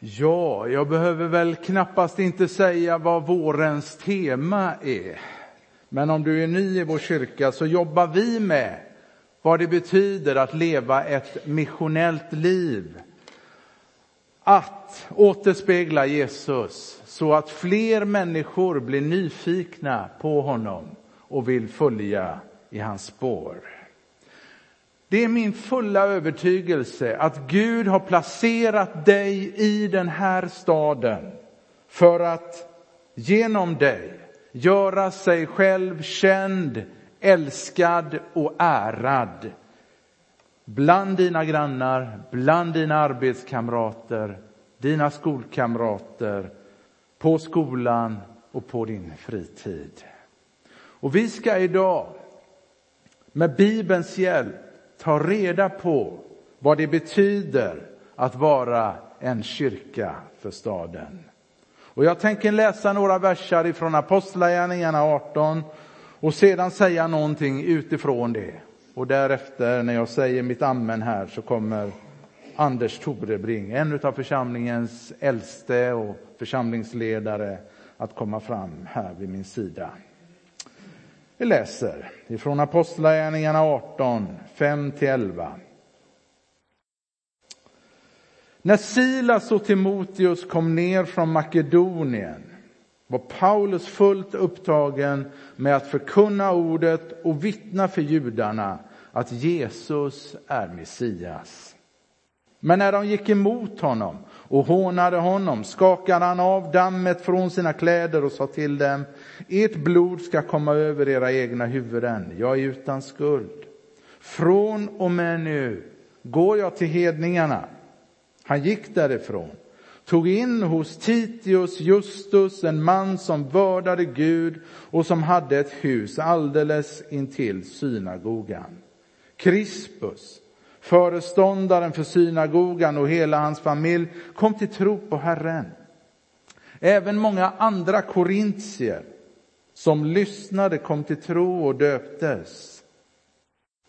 Ja, jag behöver väl knappast inte säga vad vårens tema är. Men om du är ny i vår kyrka så jobbar vi med vad det betyder att leva ett missionellt liv. Att återspegla Jesus så att fler människor blir nyfikna på honom och vill följa i hans spår. Det är min fulla övertygelse att Gud har placerat dig i den här staden för att genom dig göra sig själv känd, älskad och ärad bland dina grannar, bland dina arbetskamrater, dina skolkamrater, på skolan och på din fritid. Och vi ska idag med Bibelns hjälp ta reda på vad det betyder att vara en kyrka för staden. Och jag tänker läsa några verser ifrån Apostlagärningarna 18 och sedan säga någonting utifrån det. Och därefter när jag säger mitt amen här så kommer Anders Torebring, en av församlingens äldste och församlingsledare, att komma fram här vid min sida. Vi läser ifrån Apostlagärningarna 18, 5-11. När Silas och Timoteus kom ner från Makedonien var Paulus fullt upptagen med att förkunna ordet och vittna för judarna att Jesus är Messias. Men när de gick emot honom och hånade honom skakade han av dammet från sina kläder och sa till dem, ert blod ska komma över era egna huvuden, jag är utan skuld. Från och med nu går jag till hedningarna. Han gick därifrån, tog in hos Titius Justus en man som vördade Gud och som hade ett hus alldeles intill synagogan. Crispus, föreståndaren för synagogan och hela hans familj kom till tro på Herren. Även många andra korintier som lyssnade kom till tro och döptes.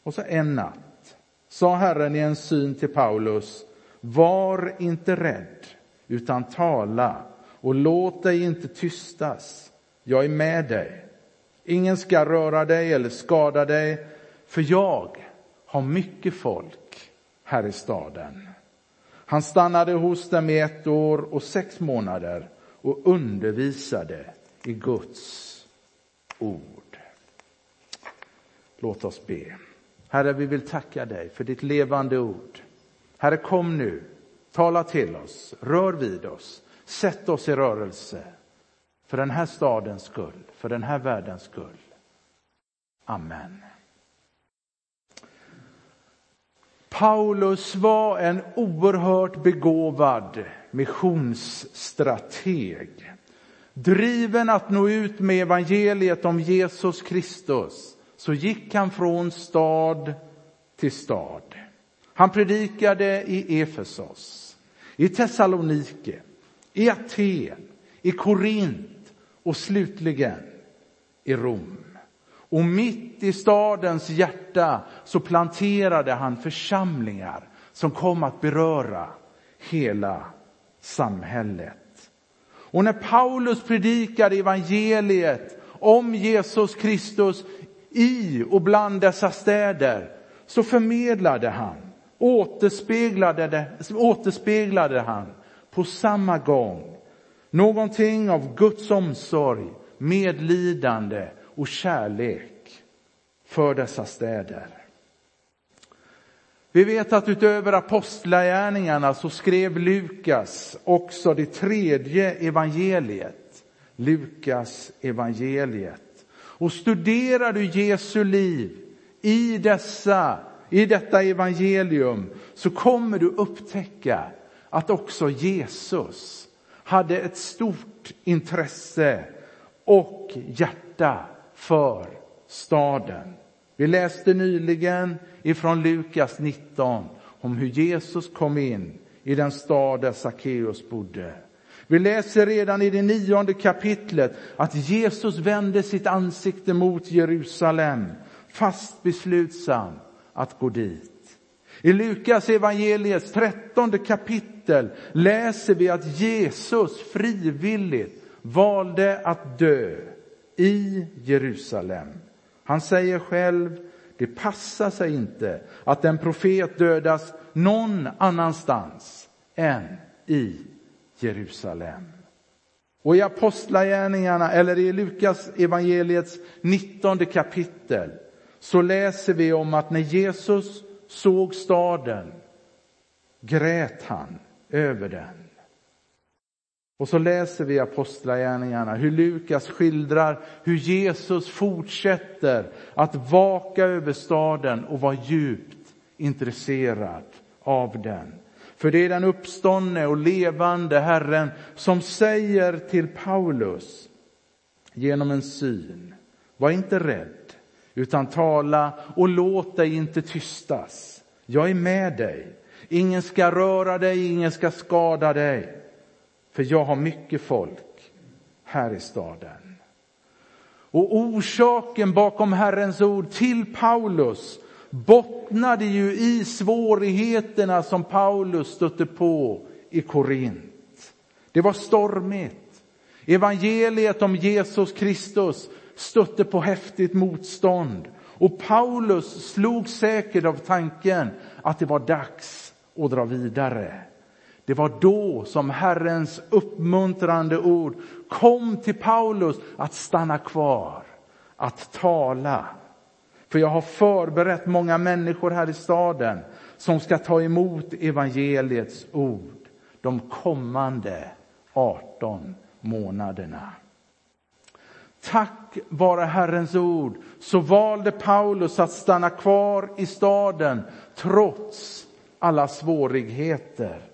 Och så en natt sa Herren i en syn till Paulus, var inte rädd, utan tala och låt dig inte tystas. Jag är med dig. Ingen ska röra dig eller skada dig, för jag har mycket folk här i staden. Han stannade hos dem i ett år och sex månader och undervisade i Guds ord. Låt oss be. Herre, vi vill tacka dig för ditt levande ord. Herre, kom nu, tala till oss, rör vid oss, sätt oss i rörelse. För den här stadens skull, för den här världens skull. Amen. Paulus var en oerhört begåvad missionsstrateg. Driven att nå ut med evangeliet om Jesus Kristus så gick han från stad till stad. Han predikade i Efesos, i Thessalonike, i Aten, i Korint och slutligen i Rom. Och mitt i stadens hjärta så planterade han församlingar som kom att beröra hela samhället. Och när Paulus predikade evangeliet om Jesus Kristus i och bland dessa städer så förmedlade han, återspeglade, återspeglade han på samma gång någonting av Guds omsorg, medlidande och kärlek för dessa städer. Vi vet att utöver apostlagärningarna så skrev Lukas också det tredje evangeliet, Lukas evangeliet. Och studerar du Jesu liv i, dessa, i detta evangelium så kommer du upptäcka att också Jesus hade ett stort intresse och hjärta för staden. Vi läste nyligen ifrån Lukas 19 om hur Jesus kom in i den stad där Sackeus bodde. Vi läser redan i det nionde kapitlet att Jesus vände sitt ansikte mot Jerusalem, fast beslutsam att gå dit. I Lukas evangeliets trettonde kapitel kapitel läser vi att Jesus frivilligt valde att dö i Jerusalem. Han säger själv, det passar sig inte att en profet dödas någon annanstans än i Jerusalem. Och i Apostlagärningarna, eller i Lukas evangeliets 19 kapitel, så läser vi om att när Jesus såg staden grät han över den. Och så läser vi Apostlagärningarna, hur Lukas skildrar hur Jesus fortsätter att vaka över staden och vara djupt intresserad av den. För det är den uppståndne och levande Herren som säger till Paulus genom en syn, var inte rädd, utan tala och låt dig inte tystas. Jag är med dig. Ingen ska röra dig, ingen ska skada dig. För jag har mycket folk här i staden. Och orsaken bakom Herrens ord till Paulus bottnade ju i svårigheterna som Paulus stötte på i Korint. Det var stormigt. Evangeliet om Jesus Kristus stötte på häftigt motstånd. Och Paulus slog säkert av tanken att det var dags att dra vidare. Det var då som Herrens uppmuntrande ord kom till Paulus att stanna kvar, att tala. För jag har förberett många människor här i staden som ska ta emot evangeliets ord de kommande 18 månaderna. Tack vare Herrens ord så valde Paulus att stanna kvar i staden trots alla svårigheter.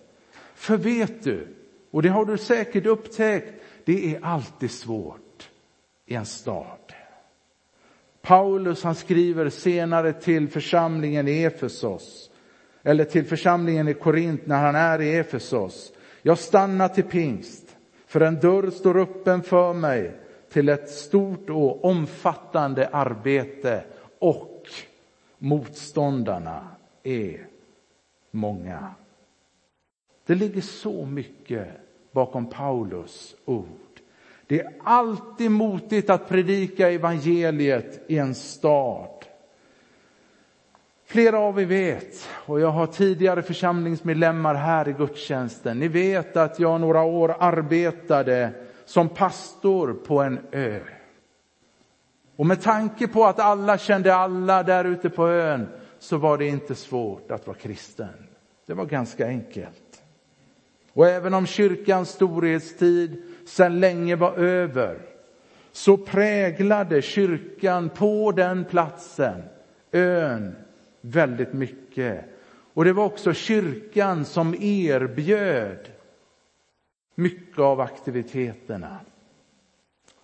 För vet du, och det har du säkert upptäckt, det är alltid svårt i en stad. Paulus han skriver senare till församlingen i Efesos, eller till församlingen i Korint när han är i Efesos. Jag stannar till pingst, för en dörr står öppen för mig till ett stort och omfattande arbete och motståndarna är många. Det ligger så mycket bakom Paulus ord. Det är alltid motigt att predika evangeliet i en stad. Flera av er vet, och jag har tidigare församlingsmedlemmar här i gudstjänsten, ni vet att jag några år arbetade som pastor på en ö. Och med tanke på att alla kände alla där ute på ön så var det inte svårt att vara kristen. Det var ganska enkelt. Och även om kyrkans storhetstid sedan länge var över så präglade kyrkan på den platsen, ön, väldigt mycket. Och det var också kyrkan som erbjöd mycket av aktiviteterna.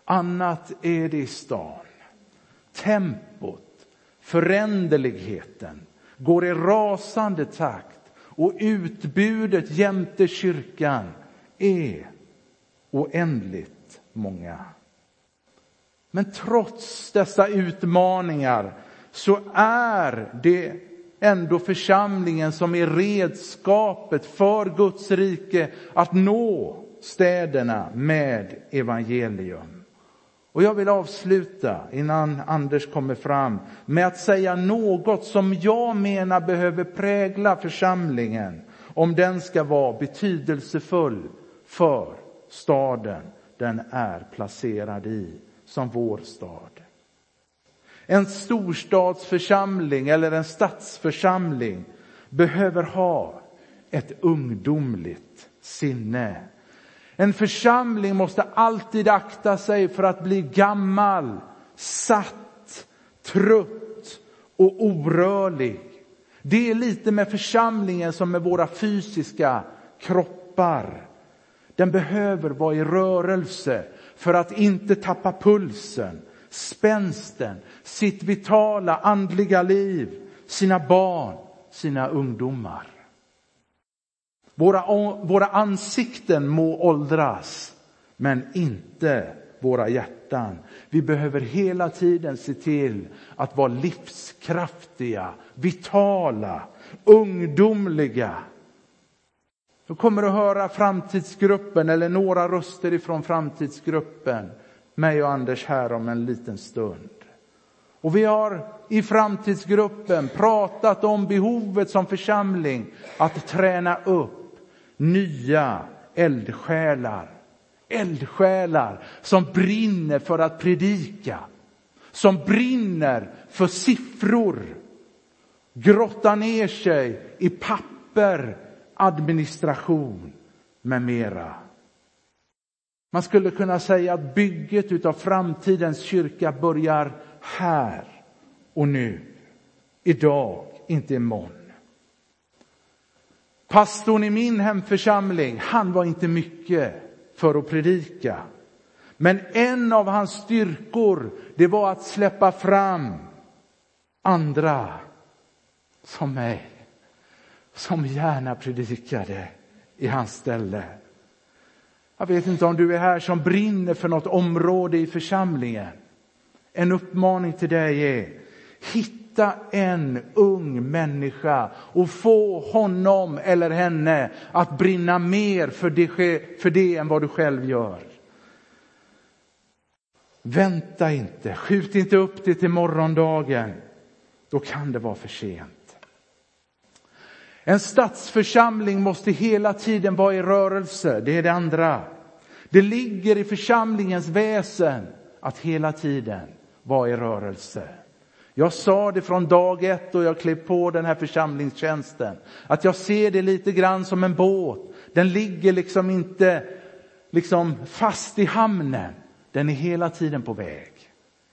Annat är det i stan. Tempot, föränderligheten går i rasande takt och utbudet jämte kyrkan är oändligt många. Men trots dessa utmaningar så är det ändå församlingen som är redskapet för Guds rike att nå städerna med evangelium. Och jag vill avsluta innan Anders kommer fram med att säga något som jag menar behöver prägla församlingen om den ska vara betydelsefull för staden den är placerad i, som vår stad. En storstadsförsamling eller en stadsförsamling behöver ha ett ungdomligt sinne. En församling måste alltid akta sig för att bli gammal, satt, trött och orörlig. Det är lite med församlingen som med våra fysiska kroppar. Den behöver vara i rörelse för att inte tappa pulsen, spänsten, sitt vitala andliga liv, sina barn, sina ungdomar. Våra, våra ansikten må åldras, men inte våra hjärtan. Vi behöver hela tiden se till att vara livskraftiga, vitala, ungdomliga. Du kommer att höra framtidsgruppen eller några röster ifrån framtidsgruppen, mig och Anders här om en liten stund. Och vi har i framtidsgruppen pratat om behovet som församling att träna upp nya eldsjälar. Eldsjälar som brinner för att predika, som brinner för siffror, grotta ner sig i papper, administration med mera. Man skulle kunna säga att bygget av framtidens kyrka börjar här och nu. Idag, inte imorgon. Pastorn i min hemförsamling, han var inte mycket för att predika. Men en av hans styrkor, det var att släppa fram andra som mig, som gärna predikade i hans ställe. Jag vet inte om du är här som brinner för något område i församlingen. En uppmaning till dig är, hitta Hitta en ung människa och få honom eller henne att brinna mer för det, för det än vad du själv gör. Vänta inte, skjut inte upp det till morgondagen. Då kan det vara för sent. En stadsförsamling måste hela tiden vara i rörelse, det är det andra. Det ligger i församlingens väsen att hela tiden vara i rörelse. Jag sa det från dag ett och jag klev på den här församlingstjänsten, att jag ser det lite grann som en båt. Den ligger liksom inte liksom fast i hamnen. Den är hela tiden på väg,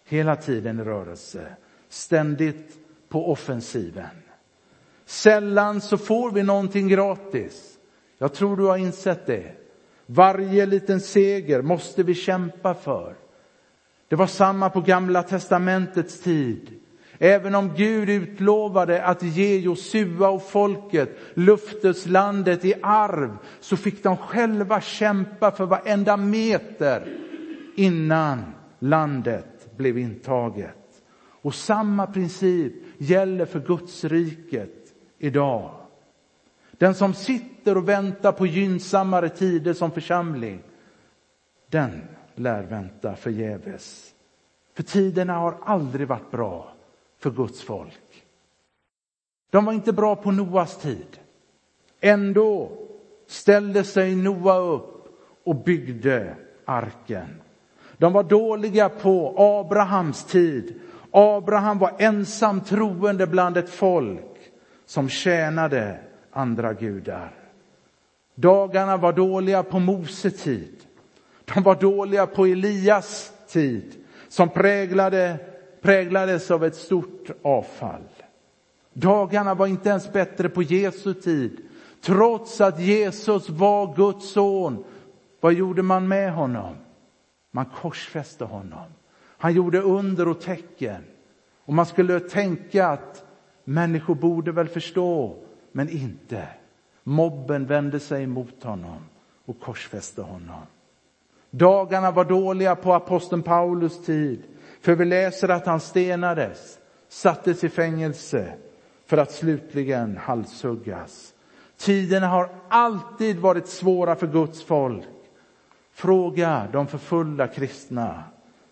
hela tiden i rörelse, ständigt på offensiven. Sällan så får vi någonting gratis. Jag tror du har insett det. Varje liten seger måste vi kämpa för. Det var samma på gamla testamentets tid. Även om Gud utlovade att ge Josua och folket lufteslandet i arv så fick de själva kämpa för varenda meter innan landet blev intaget. Och samma princip gäller för Guds riket idag. Den som sitter och väntar på gynnsammare tider som församling, den lär vänta förgäves. För tiderna har aldrig varit bra för Guds folk. De var inte bra på Noas tid. Ändå ställde sig Noa upp och byggde arken. De var dåliga på Abrahams tid. Abraham var ensam troende bland ett folk som tjänade andra gudar. Dagarna var dåliga på Mose tid. De var dåliga på Elias tid som präglade, präglades av ett stort avfall. Dagarna var inte ens bättre på Jesu tid. Trots att Jesus var Guds son, vad gjorde man med honom? Man korsfäste honom. Han gjorde under och tecken. Och man skulle tänka att människor borde väl förstå, men inte. Mobben vände sig mot honom och korsfäste honom. Dagarna var dåliga på aposteln Paulus tid, för vi läser att han stenades, sattes i fängelse för att slutligen halshuggas. Tiderna har alltid varit svåra för Guds folk. Fråga de förföljda kristna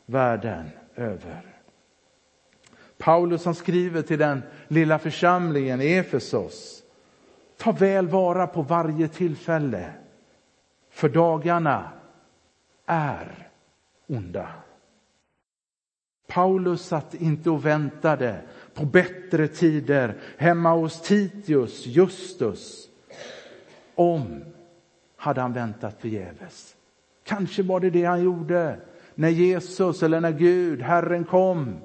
världen över. Paulus som skriver till den lilla församlingen i Efesos. Ta väl vara på varje tillfälle, för dagarna är onda. Paulus satt inte och väntade på bättre tider hemma hos Titius, Justus. Om hade han väntat förgäves. Kanske var det det han gjorde när Jesus eller när Gud, Herren kom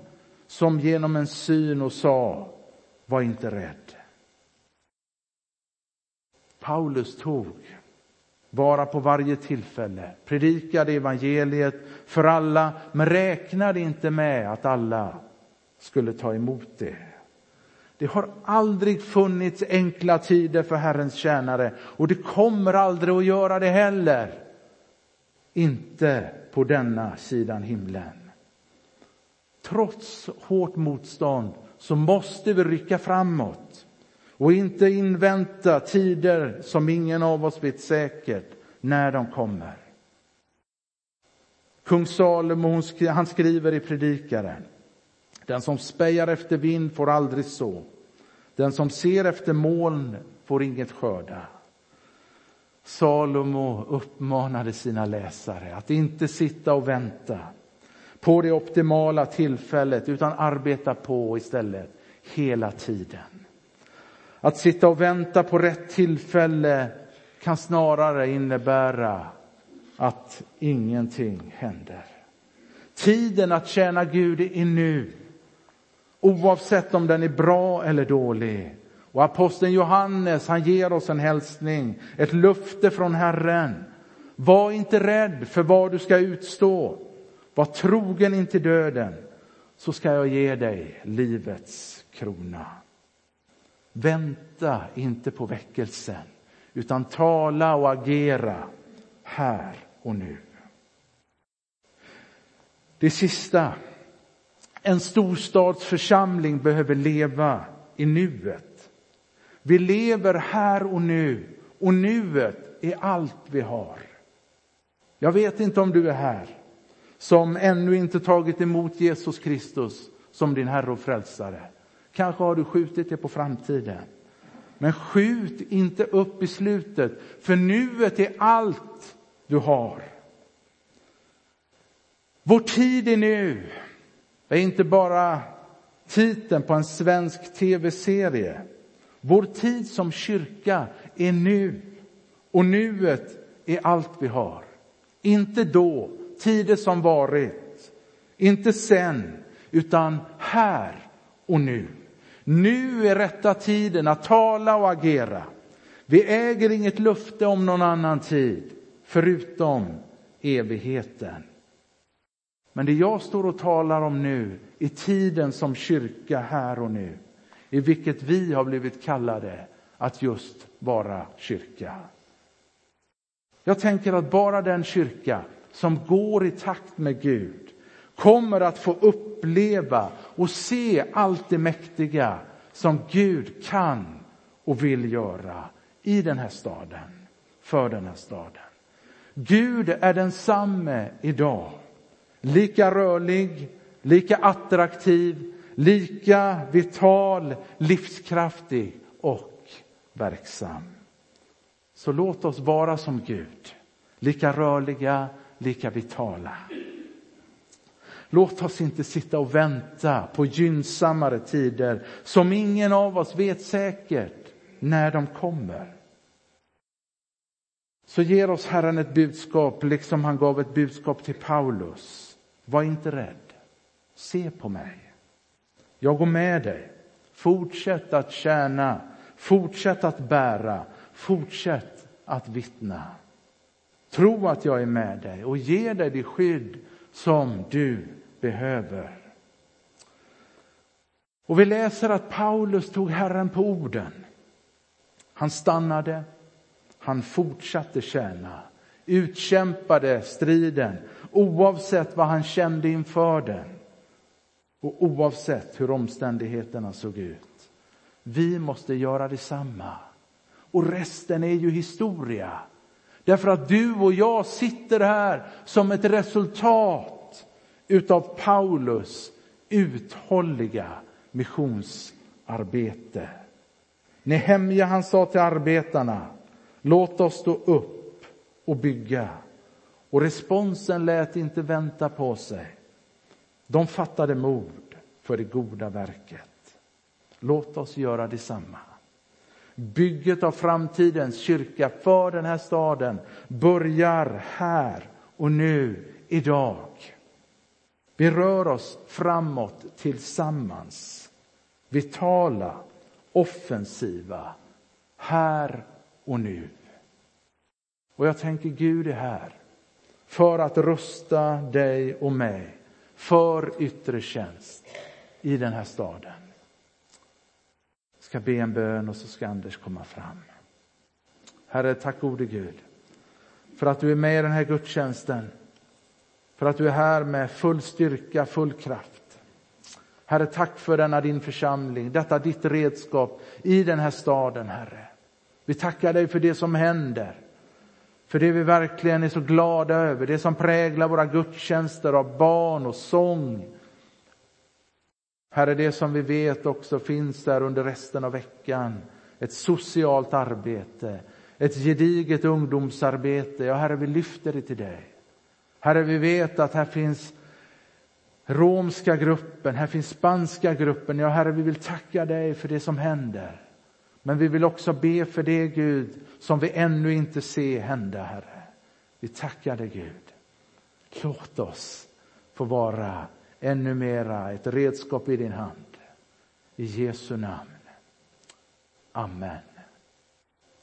som genom en syn och sa, var inte rädd. Paulus tog vara på varje tillfälle, predikade evangeliet för alla, men räknade inte med att alla skulle ta emot det. Det har aldrig funnits enkla tider för Herrens tjänare och det kommer aldrig att göra det heller. Inte på denna sidan himlen. Trots hårt motstånd så måste vi rycka framåt och inte invänta tider som ingen av oss vet säkert när de kommer. Kung Salomo han skriver i Predikaren. Den som spejar efter vind får aldrig så. Den som ser efter moln får inget skörda. Salomo uppmanade sina läsare att inte sitta och vänta på det optimala tillfället utan arbeta på istället hela tiden. Att sitta och vänta på rätt tillfälle kan snarare innebära att ingenting händer. Tiden att tjäna Gud är nu, oavsett om den är bra eller dålig. Och aposteln Johannes, han ger oss en hälsning, ett löfte från Herren. Var inte rädd för vad du ska utstå. Var trogen intill döden, så ska jag ge dig livets krona. Vänta inte på väckelsen, utan tala och agera här och nu. Det sista. En storstadsförsamling behöver leva i nuet. Vi lever här och nu och nuet är allt vi har. Jag vet inte om du är här som ännu inte tagit emot Jesus Kristus som din Herre och Frälsare. Kanske har du skjutit det på framtiden. Men skjut inte upp i slutet, för nuet är allt du har. Vår tid är nu. Det är inte bara titeln på en svensk tv-serie. Vår tid som kyrka är nu. Och nuet är allt vi har. Inte då, tider som varit. Inte sen, utan här och nu. Nu är rätta tiden att tala och agera. Vi äger inget löfte om någon annan tid, förutom evigheten. Men det jag står och talar om nu är tiden som kyrka här och nu, i vilket vi har blivit kallade att just vara kyrka. Jag tänker att bara den kyrka som går i takt med Gud kommer att få uppleva och se allt det mäktiga som Gud kan och vill göra i den här staden, för den här staden. Gud är densamme idag. Lika rörlig, lika attraktiv, lika vital, livskraftig och verksam. Så låt oss vara som Gud, lika rörliga, lika vitala. Låt oss inte sitta och vänta på gynnsammare tider som ingen av oss vet säkert när de kommer. Så ger oss Herren ett budskap, liksom han gav ett budskap till Paulus. Var inte rädd. Se på mig. Jag går med dig. Fortsätt att tjäna. Fortsätt att bära. Fortsätt att vittna. Tro att jag är med dig och ger dig det skydd som du behöver. Och vi läser att Paulus tog Herren på orden. Han stannade, han fortsatte tjäna, utkämpade striden oavsett vad han kände inför den och oavsett hur omständigheterna såg ut. Vi måste göra detsamma. Och resten är ju historia. Därför att du och jag sitter här som ett resultat utav Paulus uthålliga missionsarbete. Nehemja han sa till arbetarna, låt oss stå upp och bygga. Och responsen lät inte vänta på sig. De fattade mod för det goda verket. Låt oss göra detsamma. Bygget av framtidens kyrka för den här staden börjar här och nu, idag. Vi rör oss framåt tillsammans. Vitala, offensiva, här och nu. Och jag tänker Gud är här för att rusta dig och mig för yttre tjänst i den här staden Jag ska be en bön och så ska Anders komma fram. Herre, tack gode Gud för att du är med i den här gudstjänsten. För att du är här med full styrka, full kraft. Herre, tack för denna din församling, detta ditt redskap i den här staden, Herre. Vi tackar dig för det som händer, för det vi verkligen är så glada över, det som präglar våra gudstjänster av barn och sång. Herre, det som vi vet också finns där under resten av veckan, ett socialt arbete, ett gediget ungdomsarbete. Ja, Herre, vi lyfter det till dig. Herre, vi vet att här finns romska gruppen, här finns spanska gruppen. Ja, Herre, vi vill tacka dig för det som händer. Men vi vill också be för det, Gud, som vi ännu inte ser hända, Herre. Vi tackar dig, Gud. Låt oss få vara ännu mera ett redskap i din hand. I Jesu namn. Amen.